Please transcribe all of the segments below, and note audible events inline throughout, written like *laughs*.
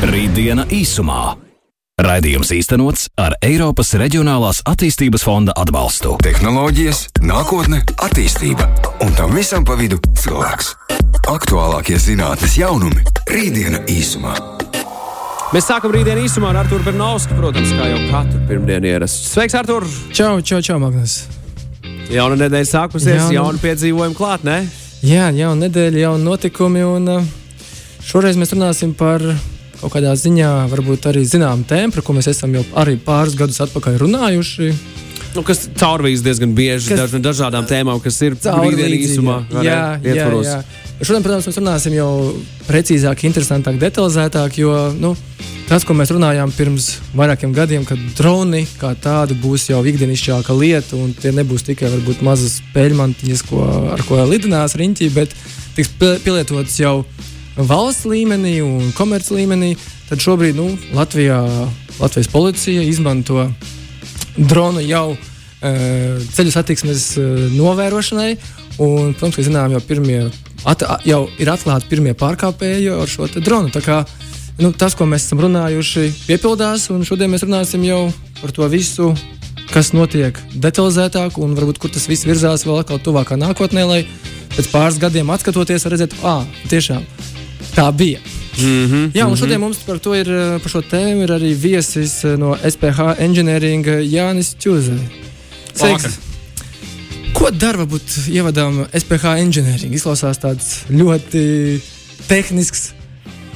Rītdiena īsumā. Raidījums īstenots ar Eiropas Reģionālās attīstības fonda atbalstu. Tehnoloģijas, nākotne, attīstība un tam visam pa vidu cilvēks. Aktuālākie zinātnes jaunumi - Rītdiena īsumā. Mēs sākam rītdienu īsumā ar Arthuru Bernausku, protams, kā jau katru pirmdienu ierasts. Sveiks, Artur! Čau, čau, čau, Magnus! Jauna nedēļa sākusies, Jā, nu- jauna piedzīvojuma klāt, ne? Jā, jauna nedēļa, jauna notikumi, un uh, šoreiz mēs runāsim par kaut kādā ziņā, varbūt arī zināmu tēmu, par ko mēs esam jau arī pāris gadus atpakaļ runājuši. Nu, kas caurvīs diezgan bieži Kas- daž, dažādām tēmām, kas ir līdzīgi, īsumā. Jā, jā, jā. Šodien, protams, mēs runāsim jau precīzāk, interesantāk, detalizētāk, jo nu, tas, ko mēs runājām pirms vairākiem gadiem, kad droni kā tādi būs jau ikdienišķāka lieta, un tie nebūs tikai varbūt mazas peļmantiņas, ko, ar ko lidinās riņķī, bet tiks pie- pielietotas jau valsts līmenī un komerc līmenī. Tad šobrīd nu, Latvijā, Latvijas policija izmanto dronu jau uh, ceļu satiksmes uh, novērošanai. Un, protams, ka zinām, jau, pirmie, at, jau ir atklāti pirmie pārkāpēji ar šo dronu. Kā, nu, tas, ko mēs esam runājuši, piepildās. un Šodien mēs runāsim jau par to visu, kas notiek detalizētāk, un varbūt kur tas viss virzās vēl atkal tuvākā nākotnē, lai pēc pāris gadiem atskatoties, redzētu, ah, tiešām tā bija. Mm -hmm. Jā, un šodien mums par to ir eh, par šo tēmu ir arī viesis eh, no SPH Engineering Jānis Čuzē. Vakar. Ko dara varbūt ievadām SPH Engineering? Izklausās tāds ļoti tehnisks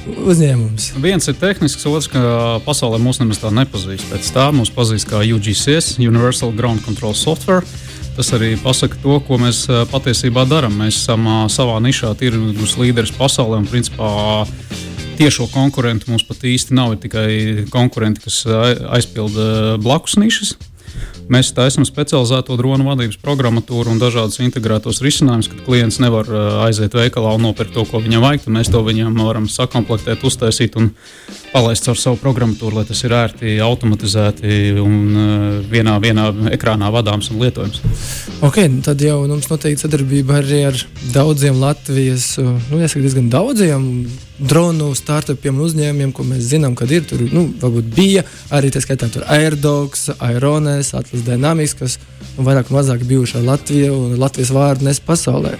uzņēmums. Viens ir tehnisks, otrs, ka pasaulē mūs nemaz tā nepazīst. Pēc tā mūs pazīst kā UGCS, Universal Ground Control Software. Tas arī pasaka to, ko mēs patiesībā darām. Mēs esam savā nišā tirgus līderis pasaulē un principā tiešo konkurentu mums pat īsti nav. Ir tikai konkurenti, kas aizpilda blakus nišas. Mēs tā esam specializēto dronu vadības programmatūru un dažādus integrētos risinājumus, kad klients nevar uh, aiziet veikalā un nopirkt to, ko viņam vajag. Mēs to viņam varam sakomplektēt, uztaisīt un palaist caur savu programmatūru, lai tas ir ērti, automatizēti un uh, vienā, vienā ekrānā vadāms un lietojams. Ok, tad jau mums noteikti sadarbība arī ar daudziem Latvijas, uh, nu, jāsaka, diezgan daudziem dronu startupiem un uzņēmumiem, ko mēs zinām, kad ir tur, nu, varbūt bija arī tā skaitā Airdogs, Aerones, Atlas Dynamics, kas nu, vairāk vai mazāk bijuši ar Latviju un Latvijas vārdu nes pasaulē.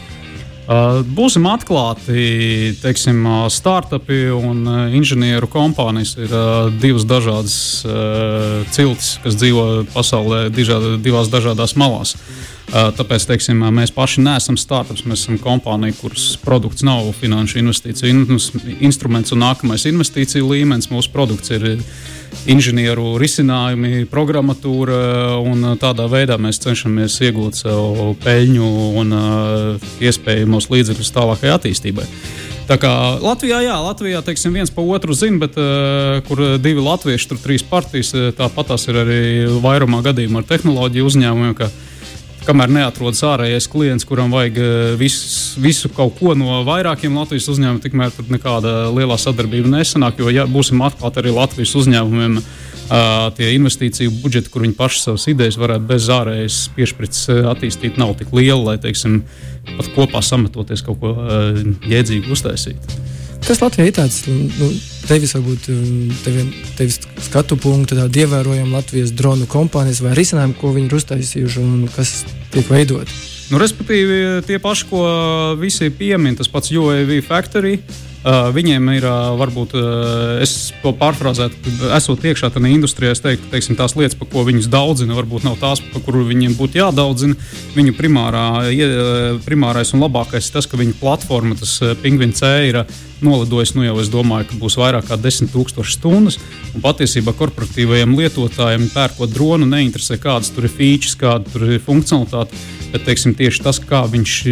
Būsim atklāti, teiksim, startupi un inženieru kompānijas ir divas dažādas ciltis, kas dzīvo pasaulē divās dažādās malās. Uh, Tāpēc teiksim, uh, mēs paši neesam startups. Mēs esam kompānija, kuras produkts nav finanšu investīciju in instruments un nākamais investīciju līmenis. Mūsu produkts ir inženieru risinājumi, programmatūra, un uh, tādā veidā mēs cenšamies iegūt sev peļņu un uh, iespējamos līdzekļus tālākai attīstībai. Tā kā Latvijā, jā, Latvijā teiksim, viens pa otru zina, bet uh, kur divi latvieši, tur trīs partijas, uh, tāpat tās ir arī vairumā gadījumā ar tehnoloģiju uzņēmumiem. ka Kamēr neatrodas ārējais klients, kuram vajag uh, visu, visu kaut ko no vairākiem Latvijas uzņēmumiem, tikmēr tur nekāda lielā sadarbība nesanāk. Jo, ja būsim atklāti arī Latvijas uzņēmumiem, uh, tie investīciju budžeti, kur viņi paši savas idejas varētu bez ārējas piešķirts attīstīt, nav tik liela, lai teiksim, pat kopā sametoties kaut ko jēdzīgu uztaisīt. Kas Latvijā ir tāds, nu, tevis varbūt um, tevi, tevis skatu punktu, tāda ievērojama Latvijas dronu kompānijas vai risinājumi, ko viņi ir uztaisījuši un kas tiek veidoti? Nu, respektīvi, tie paši, ko visi piemin, tas pats UAV Factory. Uh, viņiem ir uh, varbūt, uh, es to pārfrāzētu, esot iekšā tajā industrijā, es teiktu, teiksim, tās lietas, par ko viņus daudzina, varbūt nav tās, par kurām viņiem būtu jādaudzina. Viņu primārā, primārais un labākais ir tas, ka viņu platforma, tas Pingvin C, ir nolidojis, nu jau es domāju, ka būs vairāk kā 10,000 stundas. Un patiesībā korporatīvajiem lietotājiem, pērkot dronu, neinteresē, kādas tur ir features, kāda tur ir funkcionalitāte. Bet teiksim, tieši tas, kā viņš e,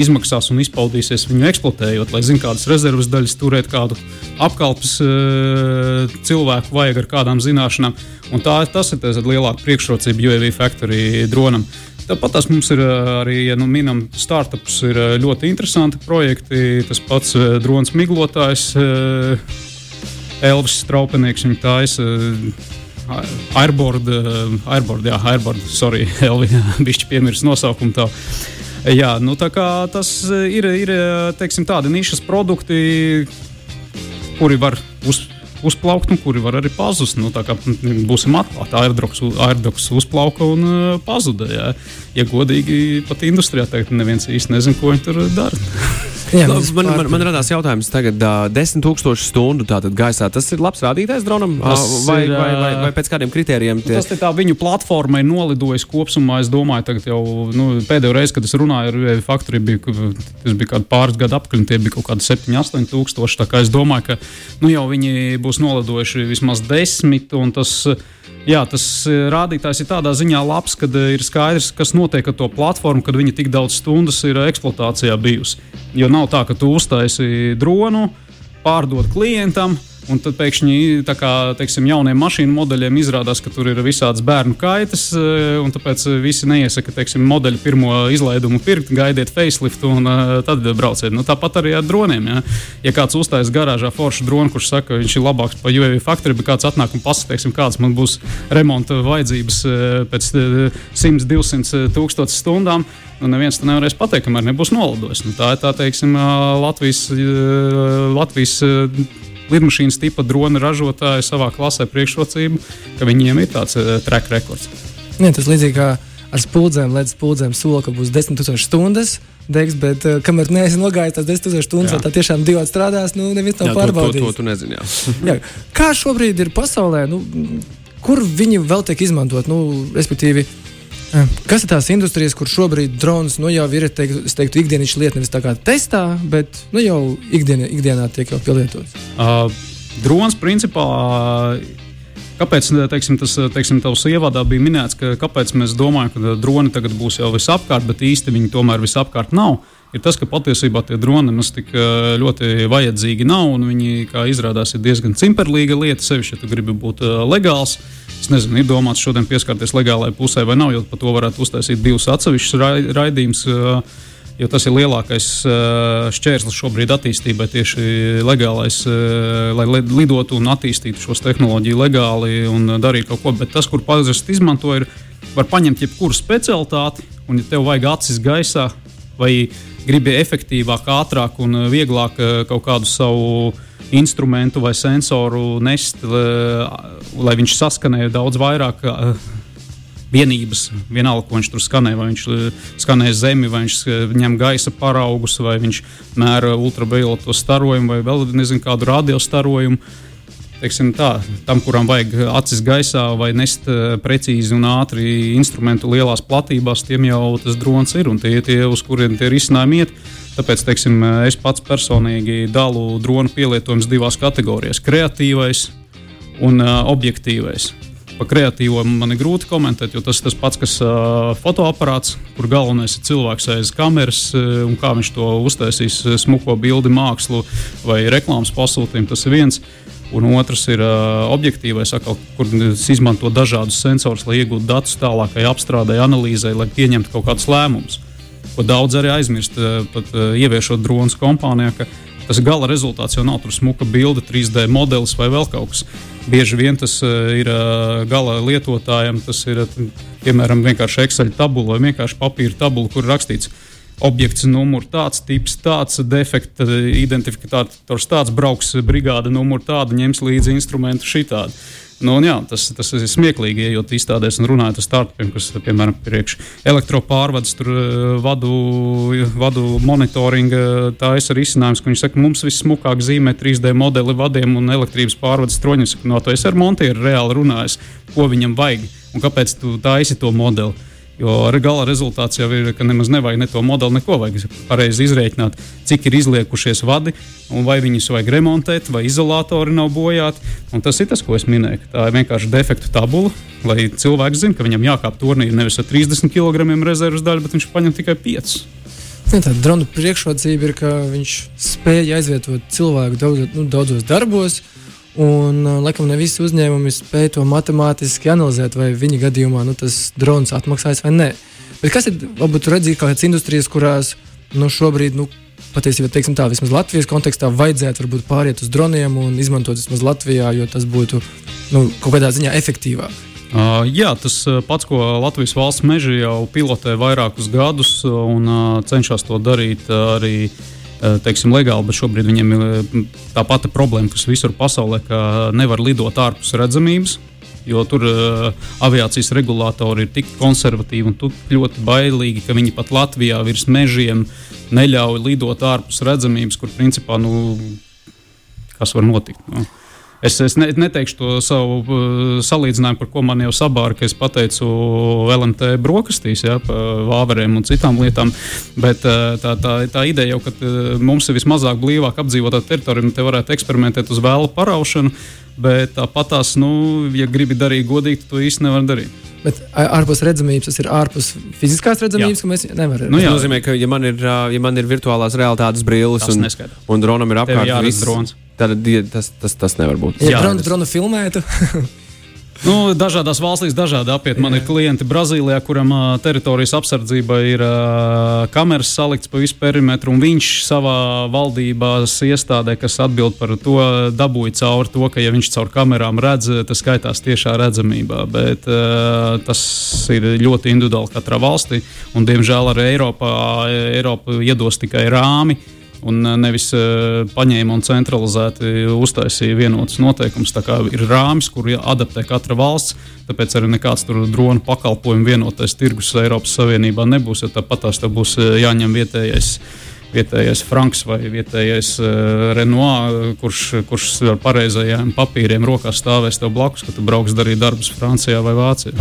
izmaksās un izpaudīsies viņu eksploatējot, lai zinātu, kādas rezerves daļas turēt, kādu apkalpes e, cilvēku vajag ar kādām zināšanām. Un tā, tas ir tas lielākais priekšrocība UAV Factory dronam. Tāpat tas mums ir ā, arī, ja nu minam, startups ir ļoti interesanti projekti. Tas pats drons miglotājs, Elvis Straupenieks, viņa taisa. Airboard, ā, Airboard, jā, Airboard, sorry, *laughs* Elvis, bišķi piemirst nosaukumu tā. Jā, nu tā kā tas ir, ir teiksim, tādi nišas produkti, kuri var uz, uzplaukt un kuri var arī pazust. Nu, būsim atklāti, airdoks uzplauka un uh, pazuda. Jā. Ja godīgi, pat industrijā teikt, neviens īsti nezina, ko viņi tur dara. *laughs* Jā, man, man, man, man radās jautājums, tagad uh, 10,000 stundu gaisā. Tas ir labs rādītājs dronam, tas vai, ir, vai, vai, vai pēc kādiem kritērijiem? Tie... Tas ir tā viņu platforma, ir nolidojis kopumā. Es domāju, tagad jau nu, pēdējo reizi, kad es runāju ar Faktori, bija, tas bija kaut pāris gadu apkaļ, tie bija kaut kādi 7, 8 tūkstoši. Tā kā es domāju, ka nu, jau viņi būs nolidojuši vismaz 10 un tas. Jā, tas rādītājs ir tādā ziņā labs, ka ir skaidrs, kas notiek ar to platformu, kad viņa tik daudz stundas ir eksploatācijā bijusi. Jo nav tā, ka tu uztaisīji dronu, pārdod klientam, Un tad pēkšņi kā, teiksim, jauniem mašīnu modeļiem izrādās, ka tur ir visādas bērnu kaitas, eh, un tāpēc visi neiesaka teiksim, modeļu pirmo izlaidumu pirkt, gaidiet faceliftu un uh, tad brauciet. Nu, tāpat arī ar droniem. Ja, ja kāds uzstājas garāžā foršu dronu, kurš saka, ka viņš ir labāks par UAV faktoru, bet kāds atnāk un pasaka, kādas man būs remonta vajadzības pēc uh, 100, 200 tūkstošu stundām, nu, neviens to nevarēs pateikt, kamēr nebūs nolidojis. Nu, tā ir tā, teiksim, Latvijas. Latvijas lidmašīnas tipa drona ražotāji savā klasē priekšrocību, ka viņiem ir tāds uh, track rekords. Jā, tas līdzīgi kā ar spuldzēm, ledus spuldzēm sola, ka būs 10,000 stundas. Degs, bet uh, kamēr neesi nogājis tās 10,000 stundas, tā tiešām divi strādās, nu, neviens nav pārbaudījis. To, to, to nezinu, jā. *laughs* jā. Kā šobrīd ir pasaulē, nu, kur viņi vēl tiek izmantot? Nu, respektīvi, uh, Kas ir tās industrijas, kur šobrīd drons nu, jau ir teiktu, teiktu, ikdienas lieta, nevis tā kā testā, bet nu, jau ikdienā, ikdienā tiek jau pielietots? Uh, drons principā. Kāpēc teiksim, tas teiksim, tavs ievadā bija minēts, ka kāpēc mēs domājam, ka droni tagad būs jau visapkārt, bet īsti viņi tomēr visapkārt nav? Ir tas, ka patiesībā tie droni mums tik ļoti vajadzīgi nav, viņi, kā izrādās, ir diezgan cimperlīga lieta, sevišķi, ja tu gribi būt legāls. Uh, Es nezinu, ir domāts šodien pieskarties legālajai pusē vai nav, jo par to varētu uztaisīt divus atsevišķus raidījumus. Jo tas ir lielākais šķērslis šobrīd attīstībai, tieši legālais, lai lidotu un attīstītu šos tehnoloģiju legāli un darītu kaut ko. Bet tas, kur parasti izmanto, ir, var paņemt jebkuru specialitāti, un, ja tev vajag acis gaisā, vai gribi efektīvāk, ātrāk un vieglāk kaut kādu savu instrumentu vai sensoru nest, lai viņš saskanēja daudz vairāk vienības. Vienalga, ko viņš tur skanē, vai viņš skanē zemi, vai viņš ņem gaisa paraugus, vai viņš mēra ultravioleto starojumu, vai vēl nezinu kādu radiostarojumu. Tā, tam, kuram vajag acis gaisā vai nest precīzi un ātri instrumentu lielās platībās, tiem jau tas drons ir un tie tie, uz kuriem tie risinājumi iet. Tāpēc teiksim, es pats personīgi dalu dronu pielietojumus divās kategorijās - kreatīvais un uh, objektīvais. Par kreatīvo man ir grūti komentēt, jo tas ir tas pats, kas uh, fotoaparāts, kur galvenais ir cilvēks aiz kameras uh, un kā viņš to uztaisīs, smuko bildi, mākslu vai reklāmas pasūtījumu. Tas ir viens. Un otrs ir uh, objektīvais, akal, kur izmanto dažādus sensorus, lai iegūtu datus tālākai apstrādei, analīzei, lai pieņemtu kaut kādus lēmumus ko daudz arī aizmirst, eh, pat eh, ieviešot dronus kompānijā. Tas gala rezultāts jau nav tur smuka bilde, 3D modelis vai vēl kaut kas. Bieži vien tas eh, ir gala lietotājiem, tas ir piemēram vienkārši Excel tabula vai vienkārši papīra tabula, kur rakstīts objekts, numurs tāds, tips tāds, defekta identifikators tāds, brauks brigāde, numurs tāda, ņems līdzi instrumentu šitādi. Nu, jā, tas, tas ir smieklīgi, ejot izstādēs un runājot ar startupiem, kas, piemēram, priekš elektropārvades, tur eh, vadu, vadu monitoringa, tā ir risinājums, ka viņi saka, mums vissmukāk zīmē 3D modeli vadiem un elektrības pārvades troņus. No to es ar Montieru reāli runāju, ko viņam vajag un kāpēc tu taisi to modeli. Jo gala rezultāts jau ir, ka nemaz nevajag ne to modeli, neko vajag pareizi izrēķināt, cik ir izliekušies vadi, un vai viņus vajag remontēt, vai izolatori nav bojāti. Un tas ir tas, ko es minēju. Tā ir vienkārši defektu tabula, lai cilvēks zinātu, ka viņam jākāp turnī nevis ar 30 kg rezerves daļu, bet viņš paņem tikai 5. Ja, tā drona priekšrocība ir, ka viņš spēja aizvietot cilvēku daudz, nu, daudzos darbos, Un, laikam, ne visi uzņēmumi spēj to matemātiski analizēt, vai viņa gadījumā nu, tas drons atmaksājas vai nē. Bet kas ir varbūt redzīgi kādas industrijas, kurās nu, šobrīd, nu, patiesībā, teiksim tā, vismaz Latvijas kontekstā vajadzētu varbūt pāriet uz droniem un izmantot vismaz Latvijā, jo tas būtu nu, kaut kādā ziņā efektīvāk. Uh, jā, tas pats, ko Latvijas valsts meža jau pilotē vairākus gadus un uh, cenšas to darīt arī uh, teiksim, legāli, bet šobrīd viņiem ir tā pati problēma, kas visur pasaulē, ka nevar lidot ārpus redzamības. Jo tur uh, aviācijas regulātori ir tik konservatīvi un ļoti bailīgi, ka viņi pat Latvijā virs mežiem neļauj lidot ārpus redzamības, kur principā nu, kas var notikt. Nu. Es, es ne, neteikšu to savu uh, salīdzinājumu, par ko man jau sabāra, ka es pateicu LMT brokastīs, ja, par vāveriem un citām lietām. Bet uh, tā, tā, tā ideja jau, ka uh, mums ir vismazāk blīvāk apdzīvotā teritorija, un te varētu eksperimentēt uz vēlu paraušanu. Bet tāpat tās, nu, ja gribi darīt godīgi, to īsti nevar darīt. Bet ārpus redzamības tas ir ārpus fiziskās redzamības, jā. ka mēs nevaram. Nu, jā, tas nozīmē, ka ja man ir, ja man ir virtuālās realitātes brilles un, un dronam ir apkārt viss drons, tad tas, tas, tas nevar būt. Ja dronu, dronu filmētu. *laughs* Nu, dažādās valstīs dažādi apiet. Man ir klienti Brazīlijā, kuram uh, teritorijas apsardzība ir uh, kameras salikts pa visu perimetru, un viņš savā valdībās iestādē, kas atbild par to, dabūja cauri to, ka, ja viņš caur kamerām redz, tas skaitās tiešā redzamībā. Bet uh, tas ir ļoti individuāli katrā valstī, un diemžēl arī Eiropā Eiropa iedos tikai rāmi un eh, nevis uh, paņēma un centralizēti uztaisīja vienotus noteikumus. Ir rāmis, kur adaptē katra valsts, tāpēc arī nekāds drona pakalpojumu vienotais tirgus Eiropas Savienībā nebūs, jo tāpat tās tā būs eh, jāņem vietējais vietējais Franks vai vietējais uh, Renoir, kurš, kurš ar pareizajiem papīriem rokās stāvēs tev blakus, kad tu brauks darīt darbus Francijā vai Vācijā.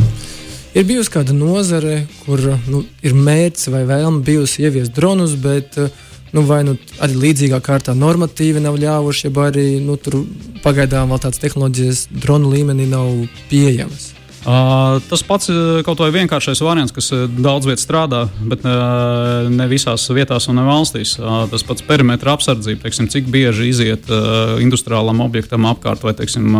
Ir bijusi kāda nozare, kur nu, ir mērķis vai vēlme bijusi ieviest dronus, bet uh, nu, vai nu arī līdzīgā kārtā normatīvi nav ļāvuši, vai arī nu, tur pagaidām vēl tādas tehnoloģijas dronu līmenī nav pieejamas. Uh, tas pats kaut vai vienkāršais variants, kas daudz vietā strādā, bet uh, ne visās vietās un ne valstīs. Uh, tas pats perimetra apsardzība, teiksim, cik bieži iziet industriālam objektam apkārt, vai teiksim,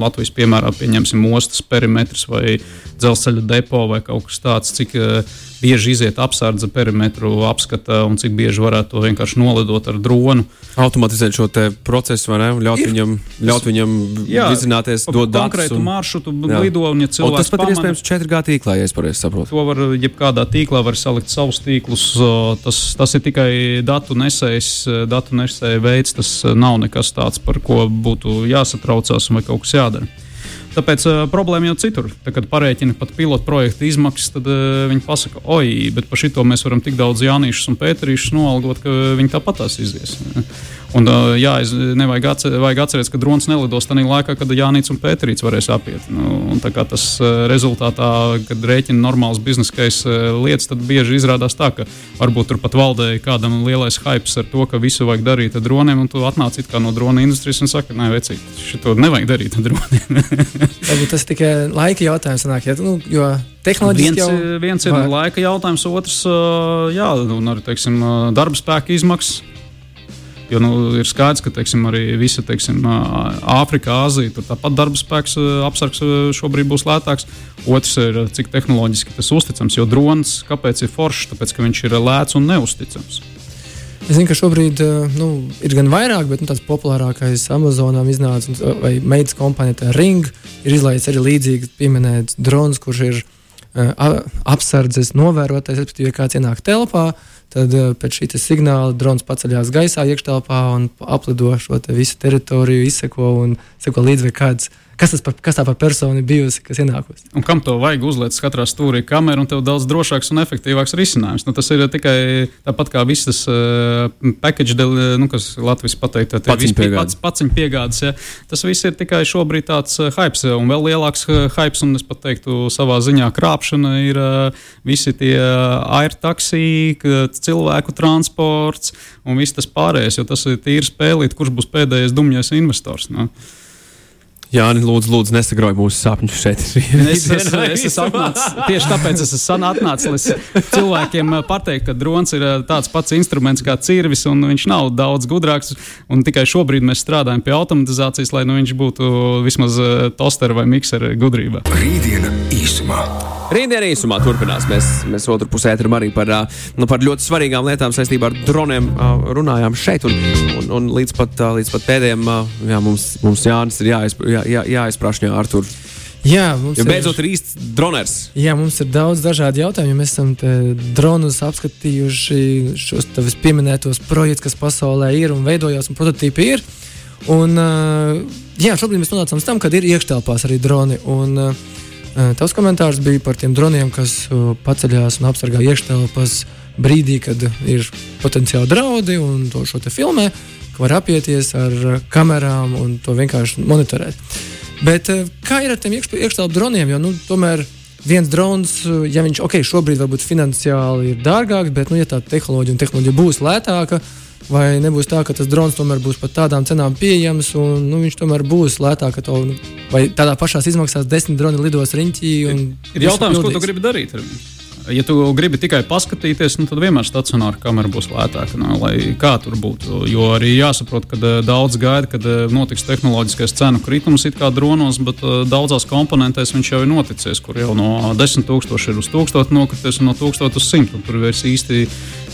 Latvijas piemērā pieņemsim ostas perimetrus vai dzelzceļa depo vai kaut kas tāds, cik uh, bieži iziet apsardze perimetru apskata un cik bieži varētu to vienkārši nolidot ar dronu. Automatizēt šo procesu, vai ne? Ļaut ir. viņam, ļaut viņam jā, izināties, dot datus. Konkrētu un, maršrutu jā. lido, un ja cilvēks un tas pat ir iespējams 4G tīklā, ja es pareizi saprotu. To var, jebkādā tīklā var salikt savus tīklus. Tas, tas ir tikai datu nesējs, datu nesēja veids. Tas nav nekas tāds, par ko būtu jāsatraucās vai kaut kas jādara. Tāpēc uh, problēma jau citur. Tā, kad parēķina pat pilotu projekta izmaksas, tad uh, viņi pasaka, oi, bet par šito mēs varam tik daudz Jānīšus un Pēterīšus noalgot, ka viņi tāpat tās izies. Un, jā, es nevajag atcer, atcerēties, ka drons nelidos tajā laikā, kad Jānis un Pēterīts varēs apiet. Nu, tas rezultātā, kad rēķina normāls bizneskais lietas, tad bieži izrādās tā, ka varbūt tur pat valdēja kādam lielais hype ar to, ka visu vajag darīt ar droniem, un tu atnāc no drona industrijas un saki, nē, vecīt, šito nevajag darīt ar droniem. *laughs* Tas tikai laika jautājums. Sanāk, ja, nu, jo tehnoloģiski viens, jau viens ir vai... laika jautājums, otrs jā, un arī teiksim, darba spēka izmaksas. Jo nu, ir skaidrs, ka teiksim, arī visa teiksim, Āfrika, Āzija, tur tāpat darba spēks apsargs šobrīd būs lētāks. Otrs ir, cik tehnoloģiski tas uzticams. Jo drons, kāpēc ir foršs? Tāpēc, ka viņš ir lēts un neusticams. Es zinu, ka šobrīd uh, nu, ir gan vairāk, bet nu, tāds populārākais Amazonam iznāca, vai meitas kompānija Ring ir izlaists arī līdzīgi pieminēts drons, kurš ir uh, apsardzes novērotājs, respektīvi, kāds ienāk telpā. Tad uh, pēc šī signāla drons paceļās gaisā, iekštelpā un aplido šo te visu teritoriju, izseko un seko līdzi, vai kāds kas, par, kas tā par personu bijusi, kas ienākusi. Un kam to vajag uzliekt katrā stūrī kameru, un tev daudz drošāks un efektīvāks risinājums. Nu, tas ir tikai tāpat kā visas uh, package, del, nu, kas Latvijas pateikt, paciņu piegādes. Pats, piegādes ja. Tas viss ir tikai šobrīd tāds uh, hype, un vēl lielāks uh, hype, un es pat teiktu, savā ziņā krāpšana ir uh, visi tie uh, airtaksī, cilvēku transports un viss tas pārējais, jo tas ir tīri spēlīt, kurš būs pēdējais dumjais investors. Nu. Jā, lūdzu, lūdzu nesagrauj mūsu sapņus šeit. *laughs* es, es, es esmu atnācis, tieši tāpēc es esmu atnācis, lai cilvēkiem pateiktu, ka drons ir tāds pats instruments kā cirvis, un viņš nav daudz gudrāks. Tikai šobrīd mēs strādājam pie automatizācijas, lai nu, viņš būtu vismaz tosteru vai mikseru gudrībā. Rītdiena īsumā. Rītdienā īsumā turpinās. Mēs, mēs otru pusē arī par, nu, par ļoti svarīgām lietām saistībā ar droniem runājām šeit. Un, un, un līdz, pat, līdz pat pēdējiem jā, mums, mums Jānis ir jāizpra, jā, jā, jāizprašņā ar tur. Jā, mums Jo ir, beidzot ir īsts droners. jā, mums ir daudz dažādu jautājumu. Mēs esam dronus apskatījuši, šos tevis pieminētos projektus, kas pasaulē ir un veidojās, un prototypi ir. Un, uh, jā, šobrīd mēs nonācām līdz tam, kad ir iekštelpās arī droni. Un, uh, tavs komentārs bija par tiem droniem, kas uh, paceļās un apsargā iekštelpas brīdī, kad ir potenciāli draudi un to šo te filmē, ka var apieties ar uh, kamerām un to vienkārši monitorēt. Bet uh, kā ir ar tiem iekš, iekštelpu droniem? Jo, nu, tomēr viens drons, uh, ja viņš ok, šobrīd varbūt finansiāli ir dārgāks, bet, nu, ja tā tehnoloģija un tehnoloģija būs lētāka, vai nebūs tā, ka tas drons tomēr būs par tādām cenām pieejams, un nu, viņš tomēr būs lētāk, to, nu, vai tādā pašā izmaksās desmit droni lidos riņķī. Ir visu jautājums, ko tu pildīs. gribi darīt ar viņu. Ja tu gribi tikai paskatīties, nu, tad vienmēr stacionāra kamera būs lētāka. Nu, lai kā tur būtu. Jo arī jāsaprot, ka uh, daudz gaida, kad uh, notiks tehnoloģiskais cenu kritums it kā dronos, bet uh, daudzās komponentēs viņš jau ir noticis, kur jau no 10,000 ir uz 1000 nokrities un no 1000 uz 100. Tur vairs īsti,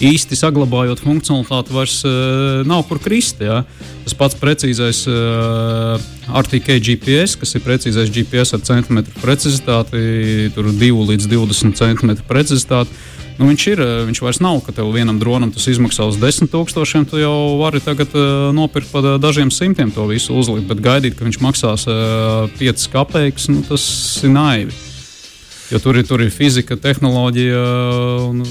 īsti saglabājot funkcionalitāti, vairs uh, nav kur krist. Ja? Tas pats precīzais uh, RTK GPS, kas ir precīzais GPS ar centimetru precizitāti, tur 2 līdz 20 centimetru precizitāti. Nu, viņš ir, eh, viņš vairs nav, ka tev vienam dronam tas izmaksā uz 10,000. Tu jau vari tagad uh, nopirkt par uh, dažiem simtiem to visu uzlikt, bet gaidīt, ka viņš maksās uh, 5 kapeikas, nu, tas ir naivi. Jo tur ir, tur ir fizika, tehnoloģija, un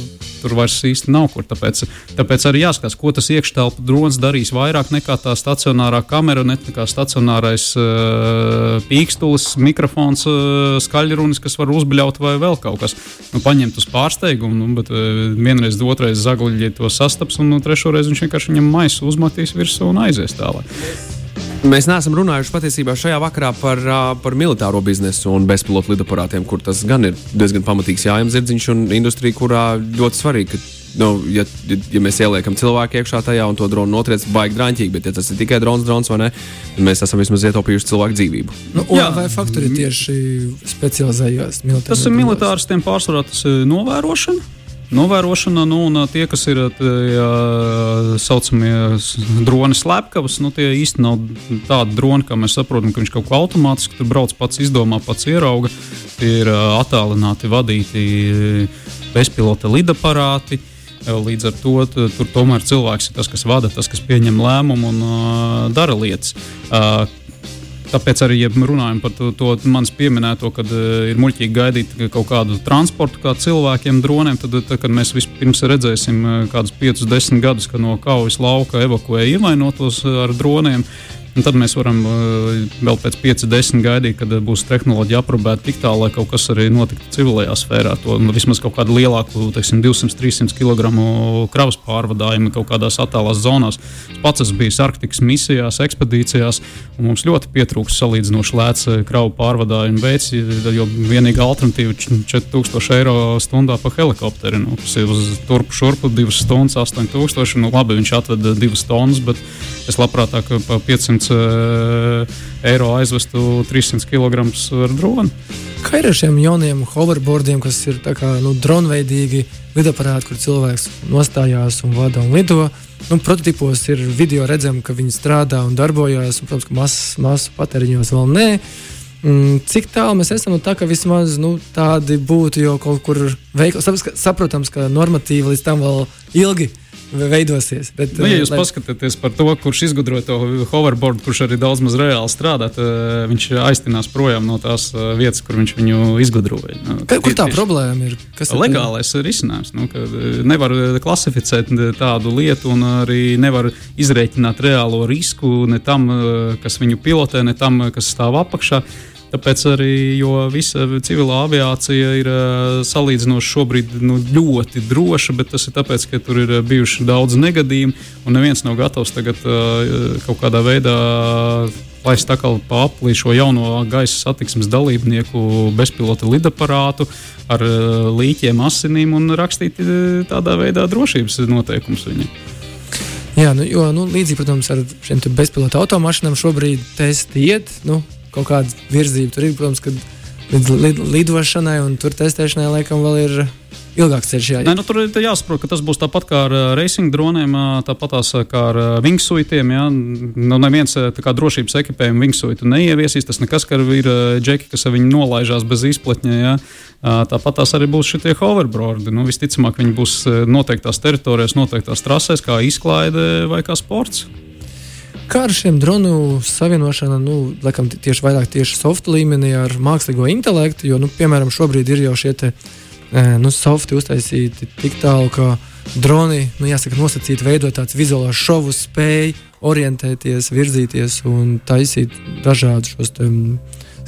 tur vairs īsti nav kur. Tāpēc, tāpēc arī jāskatās, ko tas iekštelpu drons darīs vairāk nekā tā stacionārā kamera, ne nekā stacionārais uh, pīkstulis, mikrofons, uh, skaļrunis, kas var uzbļaut vai vēl kaut kas. Nu, paņemt uz pārsteigumu, nu, bet uh, vienreiz, otrreiz zagļi to sastaps, un nu, trešoreiz viņš vienkārši viņam maisu uzmatīs virsū un aizies tālāk. Mēs neesam runājuši patiesībā šajā vakarā par, par militāro biznesu un bezpilotu lidaparātiem, kur tas gan ir diezgan pamatīgs jājams zirdziņš un industrija, kurā ļoti svarīgi. Ka, nu, ja, ja, ja mēs ieliekam cilvēku iekšā tajā un to dronu notriec, baigi drāmķīgi, bet ja tas ir tikai drons, drons vai ne, tad mēs esam vismaz ietaupījuši cilvēku dzīvību. Nu, Jā. vai faktori tieši specializējās militāros? Tas ir militārs, tiem pārsvarā tas ir novērošana. Novērošana, nu, un tie, kas ir tā saucamie droni slepkavas, nu, tie īstenībā nav tādi droni, kā mēs saprotam, ka viņš kaut ko automātiski tur brauc pats, izdomā, pats ierauga. Tie ir attālināti, vadīti bezpilota lidaparāti. Līdz ar to tur tomēr cilvēks ir tas, kas vada, tas, kas pieņem lēmumu un uh, dara lietas. Uh, Tāpēc arī, ja runājam par to, to manis pieminēto, kad uh, ir muļķīgi gaidīt kaut kādu transportu, kā cilvēkiem, droniem, tad, tad kad mēs vispirms redzēsim uh, kādus 5, 10 gadus, kad no kaujas lauka evakuē ievainotos uh, ar droniem. Un tad mēs varam uh, vēl pēc 5, 10 gaidīt, kad uh, būs tehnoloģija aprobēta tik tālu, lai kaut kas arī notiktu civilajā sfērā. To nu, vismaz kaut kādu lielāku, teiksim, 200, 300 kg kravas pārvadājumu kaut kādās attālās zonās. Pats esmu bijis Arktikas misijās, ekspedīcijās, un mums ļoti pietrūks salīdzinoši lēts uh, kravu pārvadājumu veids, jo vienīgā alternatīva ir 4000 eiro stundā pa helikopteri. Nu, tas ir uz turpu šurpu 2 stundas, 8000. Nu, labi, viņš atveda 2 tonnas, bet es labprātāk pa 500 uh, eiro aizvestu 300 kg ar dronu. Kā ir ar šiem jauniem hoverboardiem, kas ir kā nu, dronveidīgi lidaparāti, kur cilvēks nostājās un vada un lido? Nu, prototipos ir video redzams, ka viņi strādā un darbojas, un, protams, ka mazs, mazs patēriņos vēl nē. Mm, Cik tālu mēs esam no tā, ka vismaz nu, tādi būtu jau kaut kur veikli? Sap- Saprotams, ka normatīvi līdz tam vēl ilgi ve- veidosies. Bet, Nu, ja eh, jūs lai- paskatāties par to, kurš izgudroja to hoverboardu, kurš arī daudz maz reāli strādā, tad uh, viņš aiztinās projām no tās uh, vietas, kur viņš viņu izgudroja. Nu, Ka- Kur tā tieši- problēma ir? Kas ir Legālais risinājums. Nu, eh, nevar eh, klasificēt eh, tādu lietu, un arī nevar izrēķināt reālo risku ne tam, eh, kas viņu pilotē, ne tam, eh, kas stāv apakšā. Tāpēc arī visa civilā aviācija ir eh, salīdzinoši šobrīd nu, ļoti droša, bet tas ir tāpēc, ka tur ir eh, bijuši daudz negadījumu, un neviens nav gatavs tagad eh, kaut kādā veidā laist tā kā aplī šo jauno gaisa satiksmes dalībnieku bezpilota lidaparātu ar līķiem, asinīm un rakstīt tādā veidā drošības noteikumus viņiem. Jā, nu, jo nu, līdzīgi, protams, ar šiem bezpilota automašīnām šobrīd testi iet. Nu, kaut kāda virzība tur ir, protams, kad līdz lid, lidošanai un tur testēšanai laikam vēl ir ilgāks ceļš. Jā, Nē, nu, tur ir jāsaprot, ka tas būs tāpat kā ar uh, racing droniem, tāpat kā ar wingsuitiem. Jā. Nu, neviens kā drošības ekipējumu wingsuitu neieviesīs. Tas nekas, ka ir džeki, kas ar viņu nolaižās bez izpletņa. Jā. Tāpat tās arī būs šie hoverboardi. Nu, visticamāk, viņi būs noteiktās teritorijās, noteiktās trasēs, kā izklaide vai kā sports. Kā ar šiem dronu savienošanu, nu, laikam, tieši vairāk tieši softa līmenī ar mākslīgo intelektu, jo, nu, piemēram, šobrīd ir jau šie te, nu, softi uztaisīti tik tālu, ka droni, nu, jāsaka, nosacīti veidot tāds vizuālās šovus, spēj orientēties, virzīties un taisīt dažādus šos, te,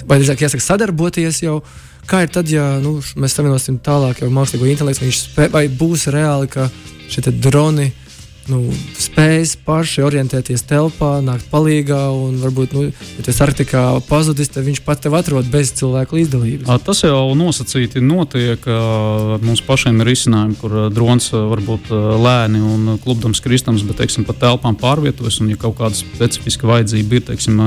vai drīzāk jāsaka, sadarboties jau. Kā ir tad, ja nu, mēs savienosim tālāk jau mākslīgo intelektu, viņš spē, vai būs reāli, ka šie droni nu, spējas paši orientēties telpā, nākt palīdzīgā un varbūt, nu, ja tas Arktikā pazudis, tad viņš pat tev atrod bez cilvēku līdzdalības. Tas jau nosacīti notiek. Mums pašiem ir izcinājumi, kur drons var būt lēni un klubdams kristams, bet, teiksim, pa telpām pārvietojas un, ja kaut kāda specifiska vajadzība ir, teiksim,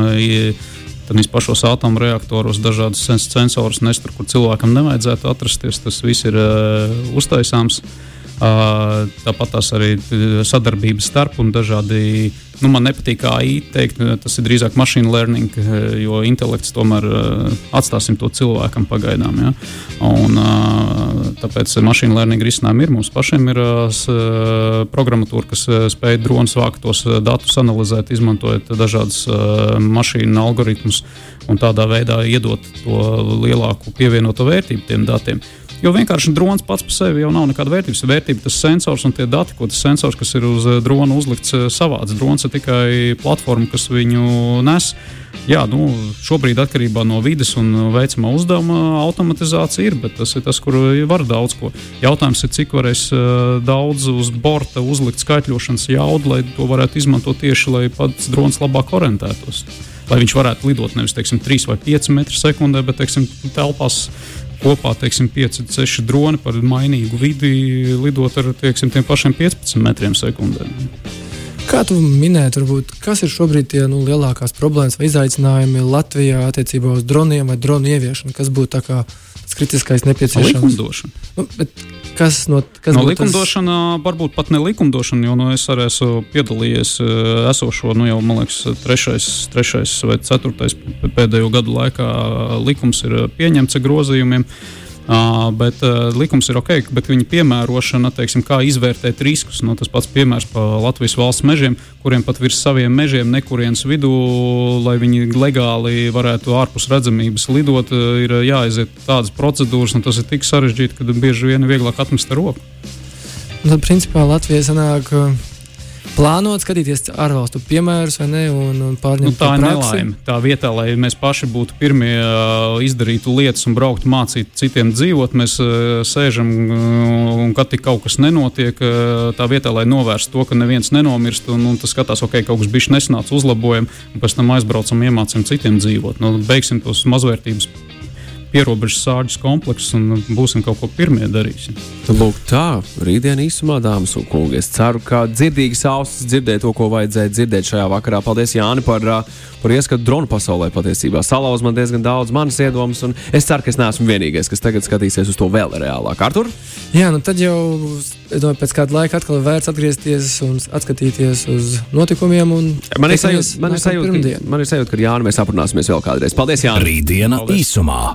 Tad pašos atomreaktoros dažādas sensorus nestur, kur cilvēkam nevajadzētu atrasties. Tas viss ir uh, uztaisāms. Uh, Tāpat tās arī sadarbības starp un dažādi. Nu, man nepatīk AI teikt, tas ir drīzāk machine learning, jo intelekts tomēr atstāsim to cilvēkam pagaidām. Ja? Un, tāpēc machine learning risinājumi ir. Mums pašiem ir programmatūra, kas spēj dronas vākt tos datus, analizēt, izmantojot dažādas mašīnu algoritmus un tādā veidā iedot to lielāku pievienoto vērtību tiem datiem. Jo vienkārši drons pats par sevi jau nav nekāda vērtības. Vērtība tas sensors un tie dati, ko tas sensors, kas ir uz eh, drona uzlikts, eh, savāds. Drons ir tikai platforma, kas viņu nes. Jā, nu, šobrīd atkarībā no vidas un veicamā uzdevuma automatizācija ir, bet tas ir tas, kur var daudz ko. Jautājums ir, cik varēs uh, daudz uz borta uzlikt skaitļošanas jaudu, lai to varētu izmantot tieši, lai pats drons labāk orientētos. Lai viņš varētu lidot nevis teiksim, 3 vai 5 metrus sekundē, bet teiksim, telpās kopā teiksim, 5, 6 droni par mainīgu vidi lidot ar teiksim, tiem pašiem 15 metriem sekundē. Kā tu minēji, turbūt, kas ir šobrīd tie nu, lielākās problēmas vai izaicinājumi Latvijā attiecībā uz droniem vai dronu ieviešanu? Kas būtu tas kritiskais nepieciešams? Likumdošana. Nu, Kas no, kas no likumdošana, tas? varbūt pat ne likumdošana, jo nu, es arī esmu piedalījies eh, esošo, nu jau, man liekas, trešais, trešais vai ceturtais pēdējo gadu laikā likums ir pieņemts ar grozījumiem. Uh, Uh, bet uh, likums ir ok, bet viņa piemērošana, teiksim, kā izvērtēt riskus, nu, tas pats piemērs par Latvijas valsts mežiem, kuriem pat virs saviem mežiem, nekurienes vidū, lai viņi legāli varētu ārpus redzamības lidot, ir jāiziet tādas procedūras, un tas ir tik sarežģīti, ka bieži vien ir vieglāk atmest roku. Tad, principā, Latvija sanāk. Uh plānot skatīties ārvalstu piemērus vai ne? Un, un nu, tā nelaime. Tā vietā, lai mēs paši būtu pirmie, uh, izdarītu lietas un brauktu mācīt citiem dzīvot, mēs uh, sēžam uh, un kad tik kaut kas nenotiek, uh, tā vietā, lai novērstu to, ka neviens nenomirst un, un tas skatās, ok, kaut kas bijis nesnācis, uzlabojam, un pēc tam aizbraucam, iemācām citiem dzīvot. Nu, beigsim tos mazvērtības pierobežas sāģis komplekss un būsim kaut ko pirmie darīsim. Lūk, tā, rītdien īsumā, dāmas un kungi. Es ceru, ka dzirdīgas ausis dzirdēja to, ko vajadzēja dzirdēt šajā vakarā. Paldies, Jāni, par, par ieskatu dronu pasaulē patiesībā. Salauz man diezgan daudz manas iedomas, un es ceru, ka es neesmu vienīgais, kas tagad skatīsies uz to vēl reālāk. Artur? Jā, nu tad jau domāju, pēc kāda laika atkal vērts atgriezties un atskatīties uz notikumiem. Man ir sajūta, man ir sajūta, ka, man ir sajūta, ka Jāni mēs aprunāsimies vēl kādreiz. Paldies, Jāni! Rītdiena Paldies. īsumā!